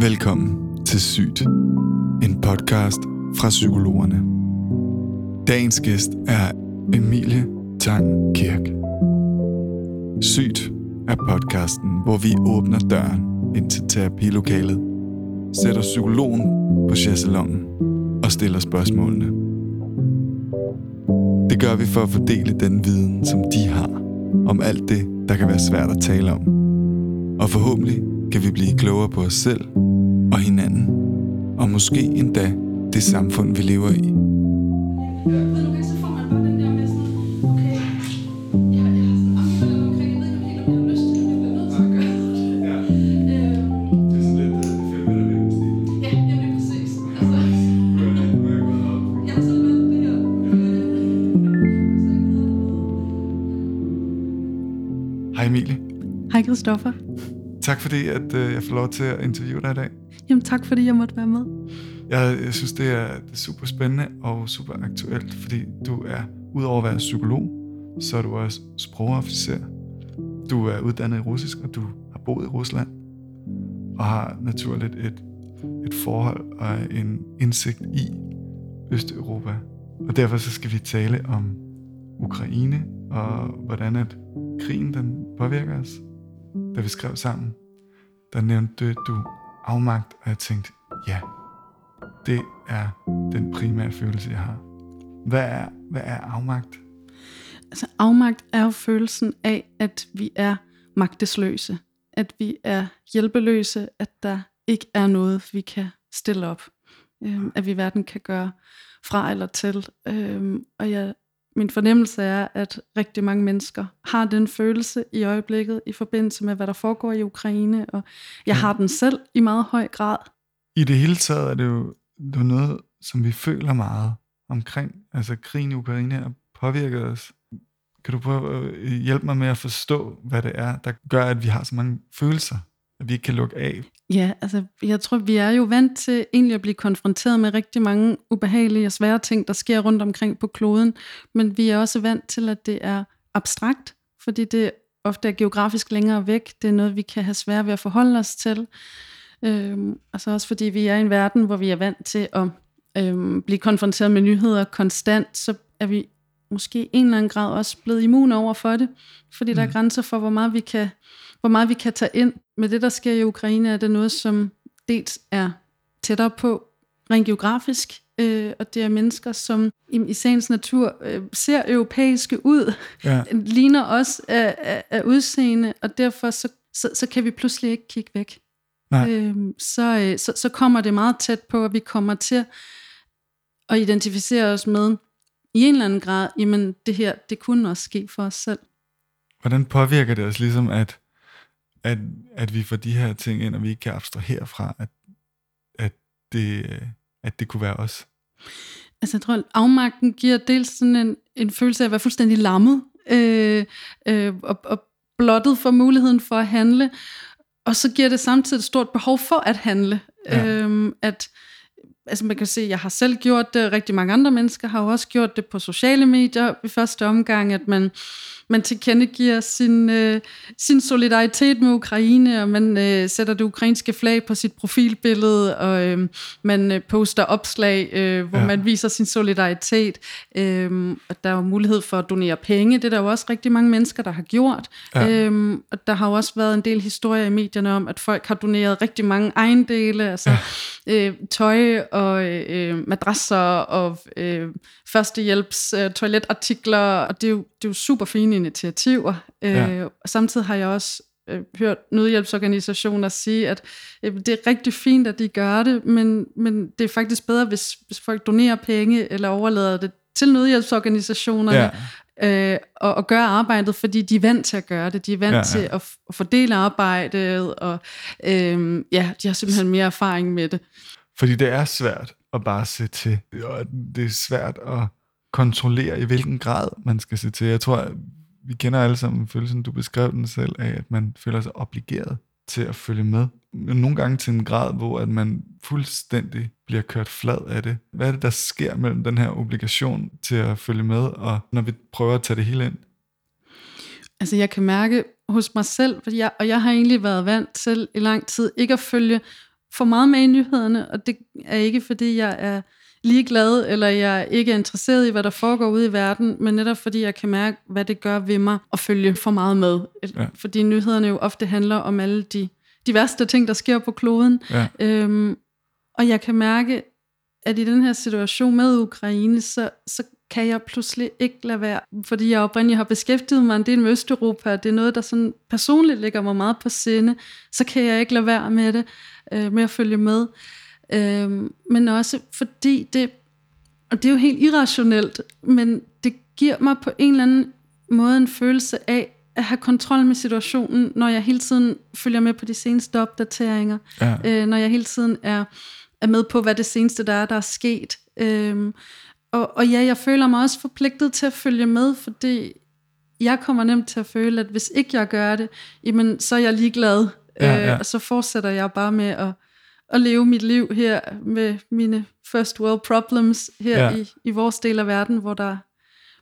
Velkommen til Sygt, en podcast fra psykologerne. Dagens gæst er Emilie Tang Kirk. Sygt er podcasten, hvor vi åbner døren ind til terapilokalet, sætter psykologen på chaiselongen og stiller spørgsmålene. Det gør vi for at fordele den viden, som de har om alt det, der kan være svært at tale om. Og forhåbentlig kan vi blive klogere på os selv og hinanden, og måske endda det samfund, vi lever i. Hej Emilie. Hej Christoffer. Tak fordi, at øh, jeg får lov til at interviewe dig i dag. Tak fordi jeg måtte være med. Jeg, jeg synes, det er, det er super spændende og super aktuelt, fordi du er, udover at være psykolog, så er du også sprogofficer. Du er uddannet i russisk, og du har boet i Rusland, og har naturligt et, et forhold og en indsigt i Østeuropa. Og derfor så skal vi tale om Ukraine, og hvordan at krigen den påvirker os. Da vi skrev sammen, der nævnte du afmagt, og jeg tænkte, ja, det er den primære følelse, jeg har. Hvad er, hvad er afmagt? Altså afmagt er jo følelsen af, at vi er magtesløse. At vi er hjælpeløse, at der ikke er noget, vi kan stille op. Øhm, at vi hverken kan gøre fra eller til. Øhm, og jeg, min fornemmelse er, at rigtig mange mennesker har den følelse i øjeblikket i forbindelse med, hvad der foregår i Ukraine. Og jeg har den selv i meget høj grad. I det hele taget er det jo, det er noget, som vi føler meget omkring. Altså krigen i Ukraine har påvirket os. Kan du prøve at hjælpe mig med at forstå, hvad det er, der gør, at vi har så mange følelser, at vi ikke kan lukke af? Ja, altså jeg tror, vi er jo vant til egentlig at blive konfronteret med rigtig mange ubehagelige og svære ting, der sker rundt omkring på kloden, men vi er også vant til, at det er abstrakt, fordi det ofte er geografisk længere væk. Det er noget, vi kan have svært ved at forholde os til. Øhm, altså også fordi vi er i en verden, hvor vi er vant til at øhm, blive konfronteret med nyheder konstant, så er vi måske i en eller anden grad også blevet immune over for det, fordi mm. der er grænser for, hvor meget vi kan hvor meget vi kan tage ind. Med det, der sker i Ukraine, er det noget, som dels er tættere på rent geografisk, øh, og det er mennesker, som i, i sagens natur øh, ser europæiske ud, ja. ligner os af, af, af udseende, og derfor så, så, så kan vi pludselig ikke kigge væk. Nej. Øh, så, øh, så, så kommer det meget tæt på, at vi kommer til at identificere os med, i en eller anden grad, jamen det her, det kunne også ske for os selv. Hvordan påvirker det os ligesom, at at, at vi får de her ting ind, og vi ikke kan abstrahere fra, at, at, det, at det kunne være os. Altså jeg tror, afmagten giver dels sådan en, en følelse af at være fuldstændig lammet, øh, øh, og, og blottet for muligheden for at handle, og så giver det samtidig et stort behov for at handle. Ja. Øh, at altså man kan se, at jeg har selv gjort det, rigtig mange andre mennesker har jo også gjort det på sociale medier i første omgang, at man man tilkendegiver sin, øh, sin solidaritet med Ukraine, og man øh, sætter det ukrainske flag på sit profilbillede, og øh, man øh, poster opslag, øh, hvor ja. man viser sin solidaritet. Øh, og der er jo mulighed for at donere penge, det er der jo også rigtig mange mennesker, der har gjort. Ja. Øh, og der har jo også været en del historier i medierne om, at folk har doneret rigtig mange ejendele, altså ja. øh, tøj og øh, madrasser og øh, førstehjælps øh, toiletartikler, og det er jo, det er jo super fine initiativer. Ja. Øh, og samtidig har jeg også øh, hørt nødhjælpsorganisationer sige, at øh, det er rigtig fint, at de gør det, men, men det er faktisk bedre, hvis, hvis folk donerer penge eller overlader det til nødhjælpsorganisationerne, ja. øh, og, og gøre arbejdet, fordi de er vant til at gøre det. De er vant ja, ja. til at, at fordele arbejdet, og øh, ja, de har simpelthen mere erfaring med det. Fordi det er svært at bare se til, og det er svært at kontrollere, i hvilken grad man skal se til. Jeg tror, vi kender alle sammen følelsen, du beskrev den selv, af at man føler sig obligeret til at følge med. Nogle gange til en grad, hvor at man fuldstændig bliver kørt flad af det. Hvad er det, der sker mellem den her obligation til at følge med, og når vi prøver at tage det hele ind? Altså jeg kan mærke hos mig selv, fordi jeg, og jeg har egentlig været vant til i lang tid, ikke at følge for meget med i nyhederne, og det er ikke fordi, jeg er ligeglad, eller jeg ikke er interesseret i, hvad der foregår ude i verden, men netop fordi jeg kan mærke, hvad det gør ved mig at følge for meget med. Ja. Fordi nyhederne jo ofte handler om alle de, de værste ting, der sker på kloden. Ja. Øhm, og jeg kan mærke, at i den her situation med Ukraine, så, så kan jeg pludselig ikke lade være, fordi jeg oprindeligt har beskæftiget mig en del med Østeuropa, og det er noget, der sådan personligt ligger mig meget på sinde, så kan jeg ikke lade være med det, øh, med at følge med. Øh, men også fordi det, og det er jo helt irrationelt, men det giver mig på en eller anden måde en følelse af at have kontrol med situationen, når jeg hele tiden følger med på de seneste opdateringer, ja. øh, når jeg hele tiden er, er med på, hvad det seneste der er, der er sket. Øh, og, og ja, jeg føler mig også forpligtet til at følge med, fordi jeg kommer nemt til at føle, at hvis ikke jeg gør det, jamen, så er jeg ligeglad. Ja, ja. Øh, og så fortsætter jeg bare med at, at leve mit liv her med mine first world problems her ja. i, i vores del af verden, hvor der,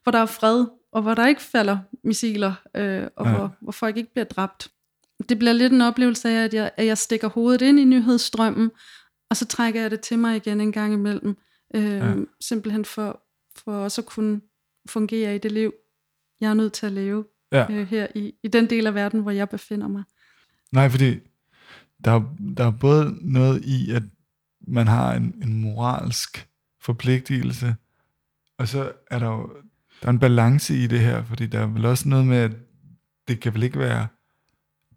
hvor der er fred, og hvor der ikke falder missiler, øh, og ja. hvor, hvor folk ikke bliver dræbt. Det bliver lidt en oplevelse af, at jeg, at jeg stikker hovedet ind i nyhedsstrømmen, og så trækker jeg det til mig igen en gang imellem. Øh, ja. Simpelthen for, for også at kunne fungere i det liv, jeg er nødt til at leve ja. øh, her i, i den del af verden, hvor jeg befinder mig. Nej, fordi der, der er både noget i, at man har en, en moralsk forpligtelse, og så er der jo der er en balance i det her, fordi der er vel også noget med, at det kan vel ikke være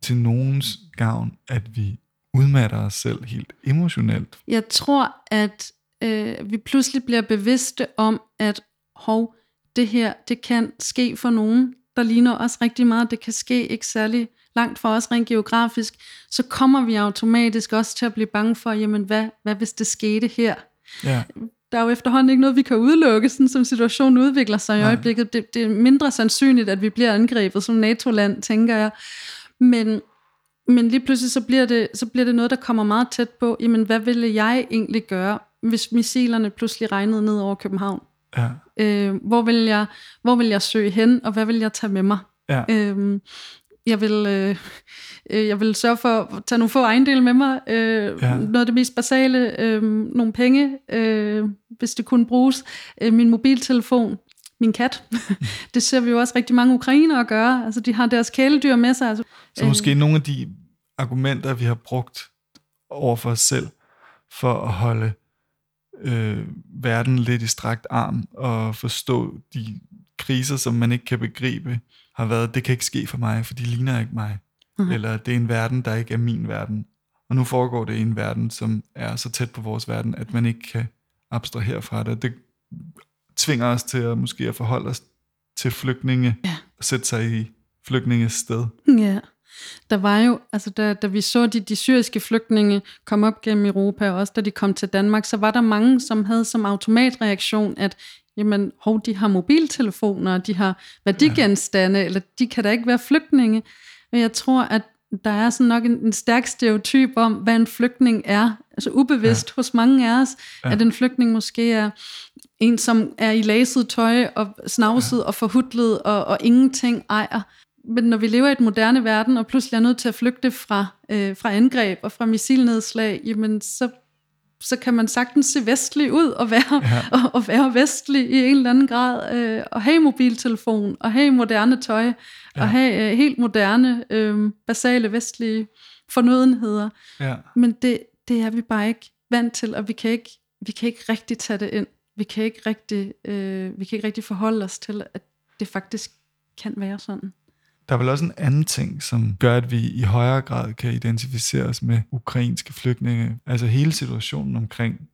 til nogens gavn, at vi udmatter os selv helt emotionelt. Jeg tror, at øh, vi pludselig bliver bevidste om, at hov, det her, det kan ske for nogen, der ligner os rigtig meget. Det kan ske ikke særlig langt for os rent geografisk. Så kommer vi automatisk også til at blive bange for, jamen hvad, hvad hvis det skete her? Ja. Der er jo efterhånden ikke noget, vi kan udelukke, sådan som situationen udvikler sig i Nej. øjeblikket. Det, det er mindre sandsynligt, at vi bliver angrebet som NATO-land, tænker jeg. Men, men lige pludselig så bliver, det, så bliver det noget, der kommer meget tæt på, jamen hvad ville jeg egentlig gøre, hvis missilerne pludselig regnede ned over København. Ja. Øh, hvor, vil jeg, hvor vil jeg søge hen, og hvad vil jeg tage med mig? Ja. Øh, jeg vil, øh, øh, jeg vil sørge for at tage nogle få ejendele med mig. Øh, ja. Noget af det mest basale, øh, nogle penge, øh, hvis det kunne bruges. Øh, min mobiltelefon, min kat. det ser vi jo også rigtig mange ukrainere gøre. Altså, de har deres kæledyr med sig. Altså, Så måske øh, nogle af de argumenter, vi har brugt over for os selv, for at holde øh, verden lidt i strakt arm og forstå de kriser, som man ikke kan begribe, har været, det kan ikke ske for mig, for de ligner ikke mig. Mm. Eller det er en verden, der ikke er min verden. Og nu foregår det i en verden, som er så tæt på vores verden, at man ikke kan abstrahere fra det. Det tvinger os til at måske at forholde os til flygtninge, ja. og sætte sig i flygtninges sted. Ja. Der var jo, altså da, da vi så de, de syriske flygtninge komme op gennem Europa, og også da de kom til Danmark, så var der mange, som havde som automatreaktion, at jamen, hov, de har mobiltelefoner, de har værdigenstande, ja. eller de kan da ikke være flygtninge. Og jeg tror, at der er sådan nok en, en stærk stereotyp om, hvad en flygtning er. Altså ubevidst ja. hos mange af os, ja. at en flygtning måske er en, som er i laset tøj og snavset ja. og forhudlet og, og ingenting ejer men når vi lever i et moderne verden, og pludselig er nødt til at flygte fra, øh, fra angreb og fra missilnedslag, jamen så, så kan man sagtens se vestlig ud og være, ja. og, og være vestlig i en eller anden grad, øh, og have mobiltelefon, og have moderne tøj, ja. og have øh, helt moderne, øh, basale vestlige fornødenheder. Ja. Men det, det er vi bare ikke vant til, og vi kan ikke, vi kan ikke rigtig tage det ind. Vi kan ikke rigtig, øh, vi kan ikke rigtig forholde os til, at det faktisk kan være sådan. Der er vel også en anden ting, som gør, at vi i højere grad kan identificere os med ukrainske flygtninge. Altså hele situationen omkring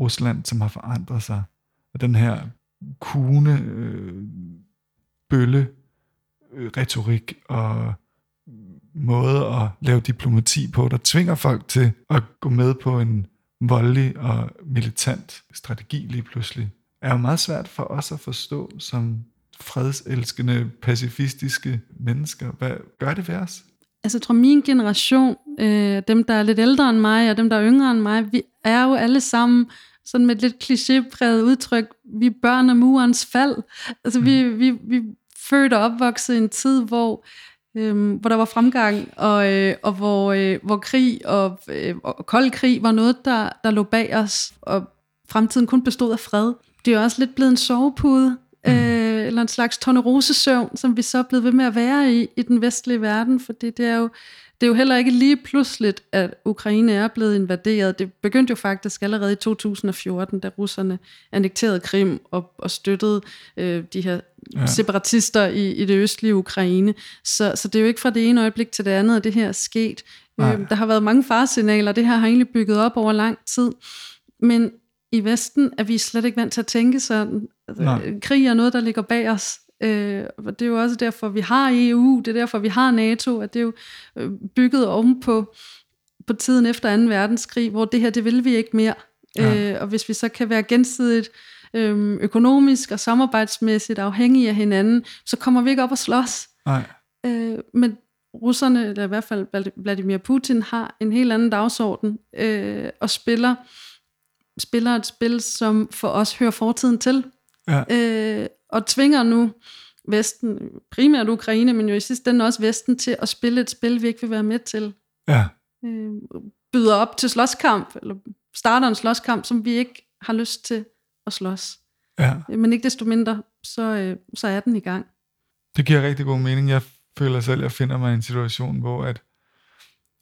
Rusland, som har forandret sig. Og den her kune, øh, bølle, øh, retorik og måde at lave diplomati på, der tvinger folk til at gå med på en voldelig og militant strategi lige pludselig, er jo meget svært for os at forstå som fredselskende, pacifistiske mennesker. Hvad gør det ved os? Altså, jeg tror, min generation, øh, dem der er lidt ældre end mig, og dem der er yngre end mig, vi er jo alle sammen sådan med et lidt klichépræget udtryk, vi er børn af murens fald. Altså, mm. vi, vi, vi er født og opvokset i en tid, hvor øh, hvor der var fremgang, og, øh, og hvor, øh, hvor krig og, øh, og kold krig var noget, der, der lå bag os, og fremtiden kun bestod af fred. Det er også lidt blevet en sovepude, mm. øh, eller en slags tornerosesøvn, som vi så er blevet ved med at være i, i den vestlige verden, fordi det er jo det er jo heller ikke lige pludseligt, at Ukraine er blevet invaderet. Det begyndte jo faktisk allerede i 2014, da russerne annekterede Krim og, og støttede øh, de her ja. separatister i, i det østlige Ukraine. Så, så det er jo ikke fra det ene øjeblik til det andet, at det her er sket. Øh, der har været mange faresignaler, det her har egentlig bygget op over lang tid. Men i Vesten er vi slet ikke vant til at tænke sådan. Altså, krig er noget, der ligger bag os. Øh, og det er jo også derfor, vi har EU, det er derfor, vi har NATO, at det er jo øh, bygget oven på, på tiden efter 2. verdenskrig, hvor det her, det vil vi ikke mere. Ja. Øh, og hvis vi så kan være gensidigt øh, økonomisk og samarbejdsmæssigt afhængige af hinanden, så kommer vi ikke op og slås. Nej. Øh, men russerne, eller i hvert fald Vladimir Putin, har en helt anden dagsorden øh, og spiller, spiller et spil, som for os hører fortiden til. Ja. Øh, og tvinger nu Vesten, primært Ukraine, men jo i sidste ende også Vesten, til at spille et spil, vi ikke vil være med til. Ja. Øh, byder op til slåskamp, eller starter en slåskamp, som vi ikke har lyst til at slås. Ja. Øh, men ikke desto mindre, så, øh, så er den i gang. Det giver rigtig god mening. Jeg føler selv, at jeg finder mig i en situation, hvor at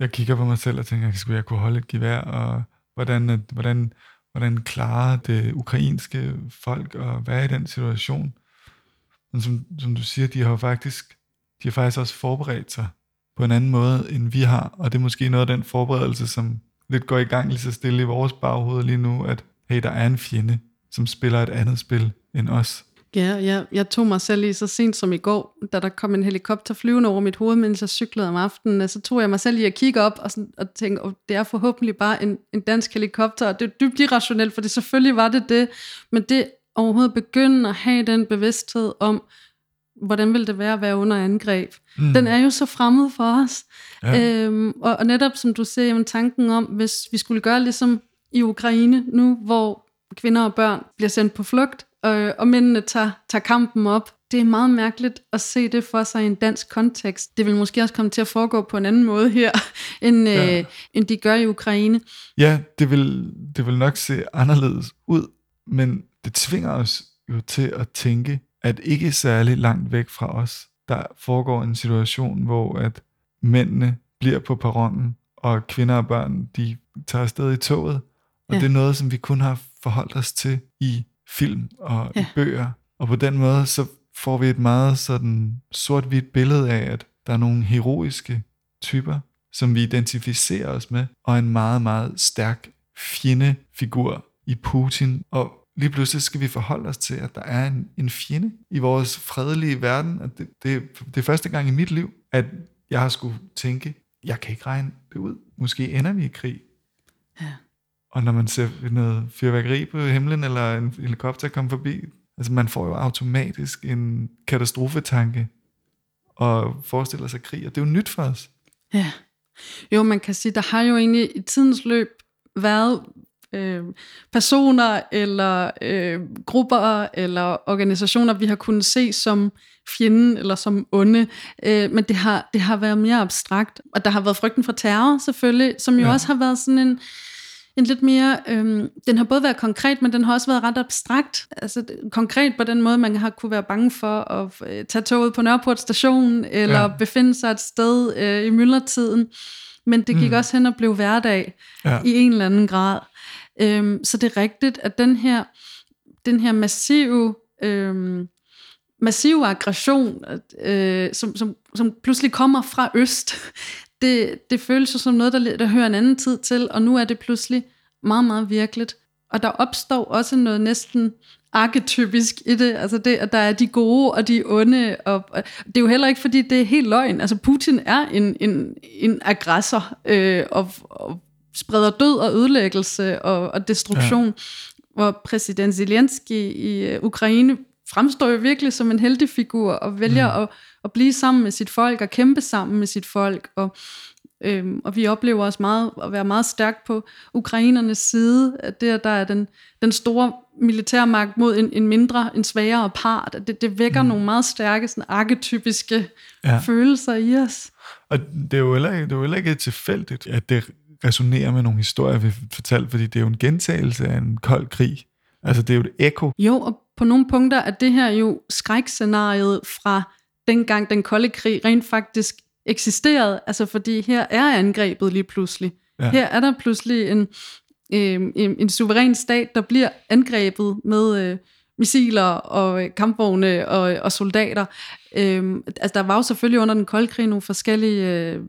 jeg kigger på mig selv og tænker, skulle jeg kunne holde et gevær, og hvordan, hvordan, hvordan klarer det ukrainske folk at være i den situation? Men som, som du siger, de har faktisk, de har faktisk også forberedt sig på en anden måde, end vi har. Og det er måske noget af den forberedelse, som lidt går i gang lige så stille i vores baghoved lige nu, at hey, der er en fjende, som spiller et andet spil end os. Ja, jeg, jeg tog mig selv i så sent som i går, da der kom en helikopter flyvende over mit hoved, mens jeg cyklede om aftenen, så tog jeg mig selv i at kigge op og, sådan, og tænke, oh, det er forhåbentlig bare en, en dansk helikopter, og det er dybt irrationelt, for det selvfølgelig var det det, men det overhovedet begynde at have den bevidsthed om, hvordan vil det være at være under angreb. Mm. Den er jo så fremmed for os. Ja. Øhm, og, og netop som du siger, jamen, tanken om, hvis vi skulle gøre ligesom i Ukraine nu, hvor kvinder og børn bliver sendt på flugt, øh, og mændene tager, tager kampen op. Det er meget mærkeligt at se det for sig i en dansk kontekst. Det vil måske også komme til at foregå på en anden måde her, end, ja. øh, end de gør i Ukraine. Ja, det vil, det vil nok se anderledes ud, men det tvinger os jo til at tænke, at ikke særlig langt væk fra os, der foregår en situation, hvor at mændene bliver på perronen, og kvinder og børn, de tager afsted i toget. Og ja. det er noget, som vi kun har forholdt os til i film og ja. bøger. Og på den måde, så får vi et meget sådan sort-hvidt billede af, at der er nogle heroiske typer, som vi identificerer os med, og en meget, meget stærk fjendefigur i Putin. Og lige pludselig skal vi forholde os til, at der er en, en fjende i vores fredelige verden. At det, det, det er første gang i mit liv, at jeg har skulle tænke, jeg kan ikke regne det ud. Måske ender vi i krig. Ja. Og når man ser noget fyrværkeri på himlen, eller en helikopter komme forbi, altså man får jo automatisk en katastrofetanke, og forestiller sig krig, og det er jo nyt for os. Ja. Jo, man kan sige, der har jo egentlig i tidens løb været øh, personer eller øh, grupper eller organisationer, vi har kunnet se som fjenden eller som onde, øh, men det har, det har været mere abstrakt. Og der har været frygten for terror selvfølgelig, som jo ja. også har været sådan en, en lidt mere, øh, den har både været konkret, men den har også været ret abstrakt. Altså konkret på den måde, man har kunne være bange for at øh, tage toget på Nørreport station, eller ja. befinde sig et sted øh, i myldretiden. Men det gik mm. også hen og blev hverdag ja. i en eller anden grad. Øhm, så det er rigtigt, at den her, den her massive, øhm, massive aggression, øh, som, som, som pludselig kommer fra øst, det, det føles jo som noget, der, der hører en anden tid til, og nu er det pludselig meget, meget virkeligt. Og der opstår også noget næsten arketypisk i det, altså det, at der er de gode og de onde, og, og det er jo heller ikke, fordi det er helt løgn. Altså Putin er en, en, en aggressor, øh, og, og spreder død og ødelæggelse og, og destruktion. Ja. Hvor præsident Zelensky i øh, Ukraine fremstår jo virkelig som en heldig figur og vælger mm. at, at blive sammen med sit folk og kæmpe sammen med sit folk og Øhm, og vi oplever os meget at være meget stærk på ukrainernes side, at det, at der er den, den store militærmagt mod en, en mindre, en svagere part, det, det vækker mm. nogle meget stærke, sådan arketypiske ja. følelser i os. Og det er jo heller, det er jo heller ikke tilfældigt, at det resonerer med nogle historier, vi fortalte, fordi det er jo en gentagelse af en kold krig. Altså, det er jo et ekko. Jo, og på nogle punkter er det her jo skrækscenariet fra dengang den kolde krig rent faktisk eksisterede. Altså, fordi her er angrebet lige pludselig. Ja. Her er der pludselig en, øh, en, suveræn stat, der bliver angrebet med øh, missiler og kampvogne og, og soldater. Øh, altså, der var jo selvfølgelig under den kolde krig nogle forskellige... Øh,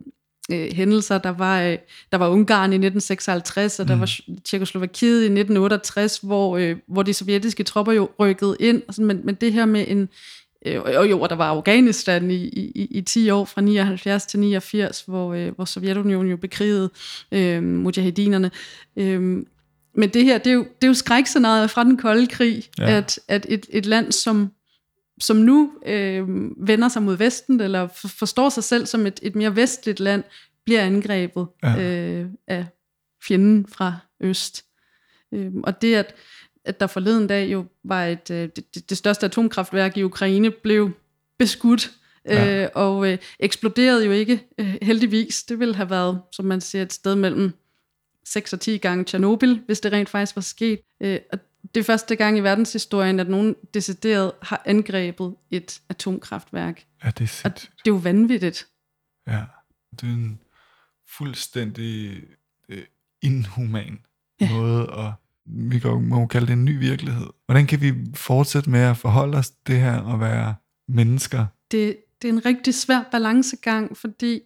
øh, hændelser. Der var, øh, der var Ungarn i 1956, og der mm. var Tjekoslovakiet i 1968, hvor, øh, hvor de sovjetiske tropper jo rykkede ind. Men, men det her med en... Øh, og jo, og der var Afghanistan i, i, i 10 år, fra 79 til 89, hvor, øh, hvor Sovjetunionen jo bekrigede øh, mujahedinerne. Øh, men det her, det er jo, det er jo skrækscenariet fra den kolde krig, ja. at, at et, et land som som nu øh, vender sig mod Vesten, eller forstår sig selv som et, et mere vestligt land, bliver angrebet ja. øh, af fjenden fra øst. Øh, og det, at, at der forleden dag jo var et, øh, det, det største atomkraftværk i Ukraine, blev beskudt, ja. øh, og øh, eksploderede jo ikke, øh, heldigvis. Det ville have været, som man siger, et sted mellem 6 og 10 gange Tjernobyl, hvis det rent faktisk var sket. Øh, og det er første gang i verdenshistorien, at nogen decideret har angrebet et atomkraftværk. Ja, det er Og det er jo vanvittigt. Ja, det er en fuldstændig øh, inhuman ja. måde at vi kan, må kalde det en ny virkelighed. Hvordan kan vi fortsætte med at forholde os det her og være mennesker? Det, det er en rigtig svær balancegang, fordi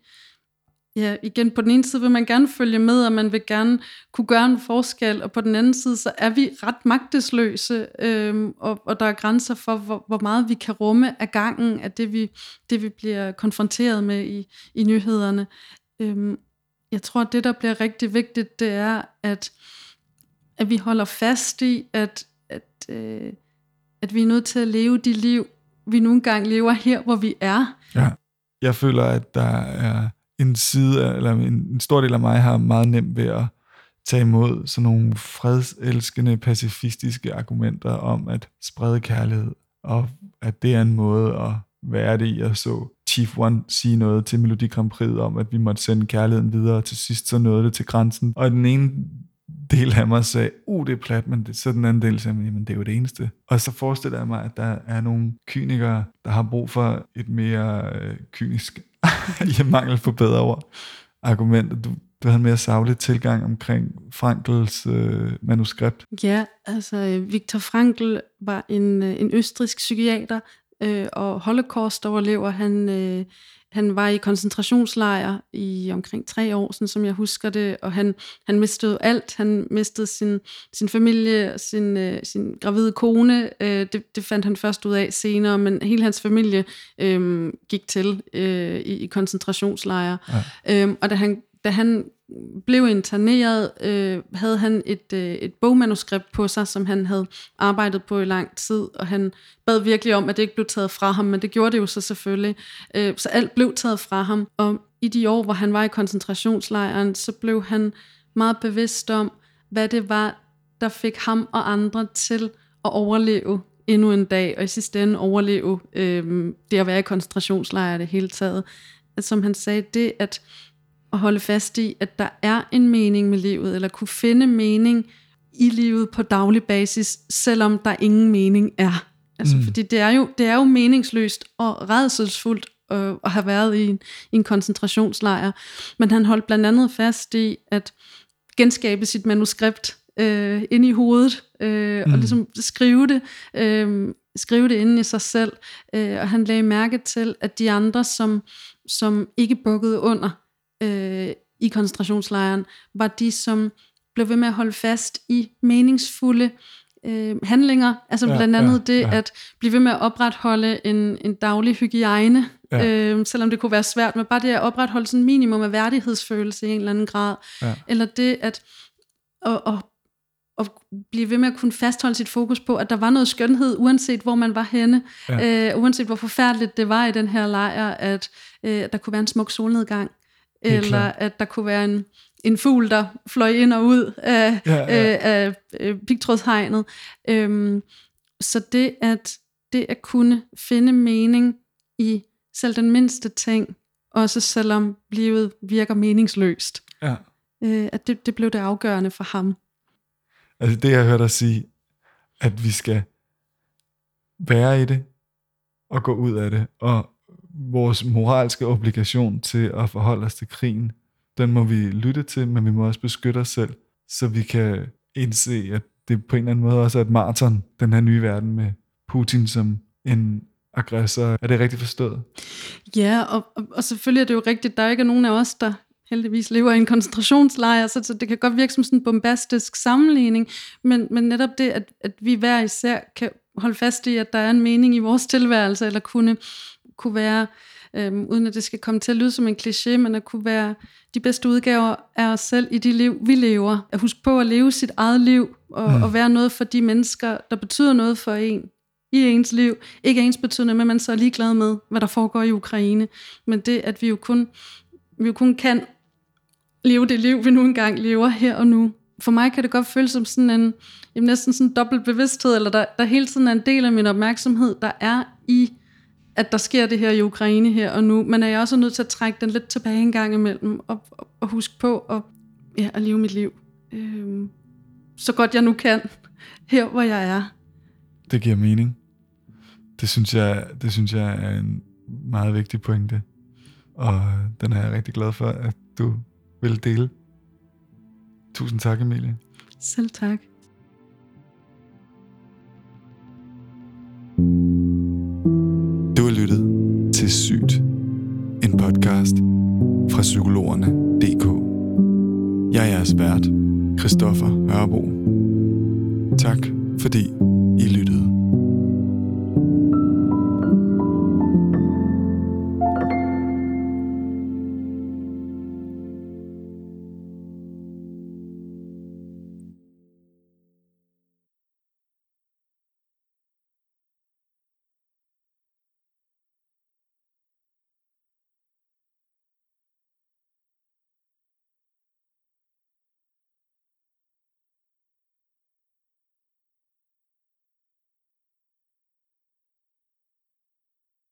Ja, igen, på den ene side vil man gerne følge med, og man vil gerne kunne gøre en forskel, og på den anden side, så er vi ret magtesløse, øhm, og, og der er grænser for, hvor, hvor meget vi kan rumme af gangen af det, vi, det, vi bliver konfronteret med i, i nyhederne. Øhm, jeg tror, at det, der bliver rigtig vigtigt, det er, at, at vi holder fast i, at, at, øh, at vi er nødt til at leve de liv, vi nogle gange lever her, hvor vi er. Ja, jeg føler, at der er en side, af, eller en, en stor del af mig har meget nemt ved at tage imod sådan nogle fredselskende, pacifistiske argumenter om at sprede kærlighed, og at det er en måde at være det i. Jeg så Chief One sige noget til Melodi Grand Prix om, at vi måtte sende kærligheden videre, og til sidst så nåede det til grænsen. Og den ene del af mig sagde, uh, det er plat, men det, så den anden del sagde, jamen det er jo det eneste. Og så forestiller jeg mig, at der er nogle kynikere, der har brug for et mere øh, kynisk i mangel på bedre ord, argument. Du, du havde en mere savlig tilgang omkring Frankels øh, manuskript. Ja, altså øh, Viktor Frankl var en, øh, en østrisk psykiater øh, og holocaust-overlever. Han, øh, han var i koncentrationslejr i omkring tre år, sådan som jeg husker det, og han, han mistede alt. Han mistede sin, sin familie, sin, øh, sin gravide kone. Øh, det, det fandt han først ud af senere, men hele hans familie øh, gik til øh, i, i koncentrationslejre. Ja. Øh, og da han, da han blev interneret, øh, havde han et, øh, et bogmanuskript på sig, som han havde arbejdet på i lang tid, og han bad virkelig om, at det ikke blev taget fra ham, men det gjorde det jo så selvfølgelig. Øh, så alt blev taget fra ham, og i de år, hvor han var i koncentrationslejren, så blev han meget bevidst om, hvad det var, der fik ham og andre til at overleve endnu en dag, og i sidste ende overleve øh, det at være i koncentrationslejre det hele taget. Som han sagde, det at at holde fast i, at der er en mening med livet, eller kunne finde mening i livet på daglig basis, selvom der ingen mening er. Altså, mm. Fordi det er, jo, det er jo meningsløst og redselsfuldt øh, at have været i en, i en koncentrationslejr. Men han holdt blandt andet fast i at genskabe sit manuskript øh, ind i hovedet, øh, mm. og ligesom skrive det, øh, skrive det inde i sig selv. Øh, og han lagde mærke til, at de andre, som, som ikke bukkede under, øh, i koncentrationslejren, var de, som blev ved med at holde fast i meningsfulde øh, handlinger. Altså ja, blandt andet ja, det ja. at blive ved med at opretholde en, en daglig hygiejne, ja. øh, selvom det kunne være svært, men bare det at opretholde sådan minimum af værdighedsfølelse i en eller anden grad. Ja. Eller det at, at, at at blive ved med at kunne fastholde sit fokus på, at der var noget skønhed, uanset hvor man var henne, ja. øh, uanset hvor forfærdeligt det var i den her lejr, at øh, der kunne være en smuk solnedgang, eller at der kunne være en, en fugl, der fløj ind og ud af, Ja, ja. øh, af øh, pigtrådshegnet. Øhm, så det at, det at kunne finde mening i selv den mindste ting, også selvom livet virker meningsløst, Ja. øh, at det, det blev det afgørende for ham. Altså det, jeg har hørt dig sige, at vi skal være i det, og gå ud af det, og vores moralske obligation til at forholde os til krigen, den må vi lytte til, men vi må også beskytte os selv, så vi kan indse, at det på en eller anden måde også er et maraton, den her nye verden med Putin som en aggressor. Er det rigtigt forstået? Ja, og, og, og selvfølgelig er det jo rigtigt, der er ikke nogen af os, der heldigvis lever i en koncentrationslejr, så, så det kan godt virke som sådan en bombastisk sammenligning, men, men netop det, at, at vi hver især kan holde fast i, at der er en mening i vores tilværelse, eller kunne, kunne være, øhm, uden at det skal komme til at lyde som en kliché, men at kunne være de bedste udgaver af os selv i de liv, vi lever. At huske på at leve sit eget liv, og, mm. og være noget for de mennesker, der betyder noget for en i ens liv. Ikke ens betydende, men man så er ligeglad med, hvad der foregår i Ukraine. Men det, at vi jo kun, vi jo kun kan leve det liv, vi nu engang lever her og nu. For mig kan det godt føles som sådan en, jamen næsten sådan en dobbelt bevidsthed, eller der, der hele tiden er en del af min opmærksomhed, der er i, at der sker det her i Ukraine her og nu, men er jeg også nødt til at trække den lidt tilbage en gang imellem, og, og, og huske på at, ja, at leve mit liv, øhm, så godt jeg nu kan, her hvor jeg er. Det giver mening. Det synes jeg, det synes jeg er en meget vigtig pointe. Og den er jeg rigtig glad for, at du vil dele. Tusind tak, Emilie. Selv tak. Du har lyttet til Sygt, en podcast fra psykologerne.dk. Jeg er jeres vært, Christoffer Hørbo. Tak fordi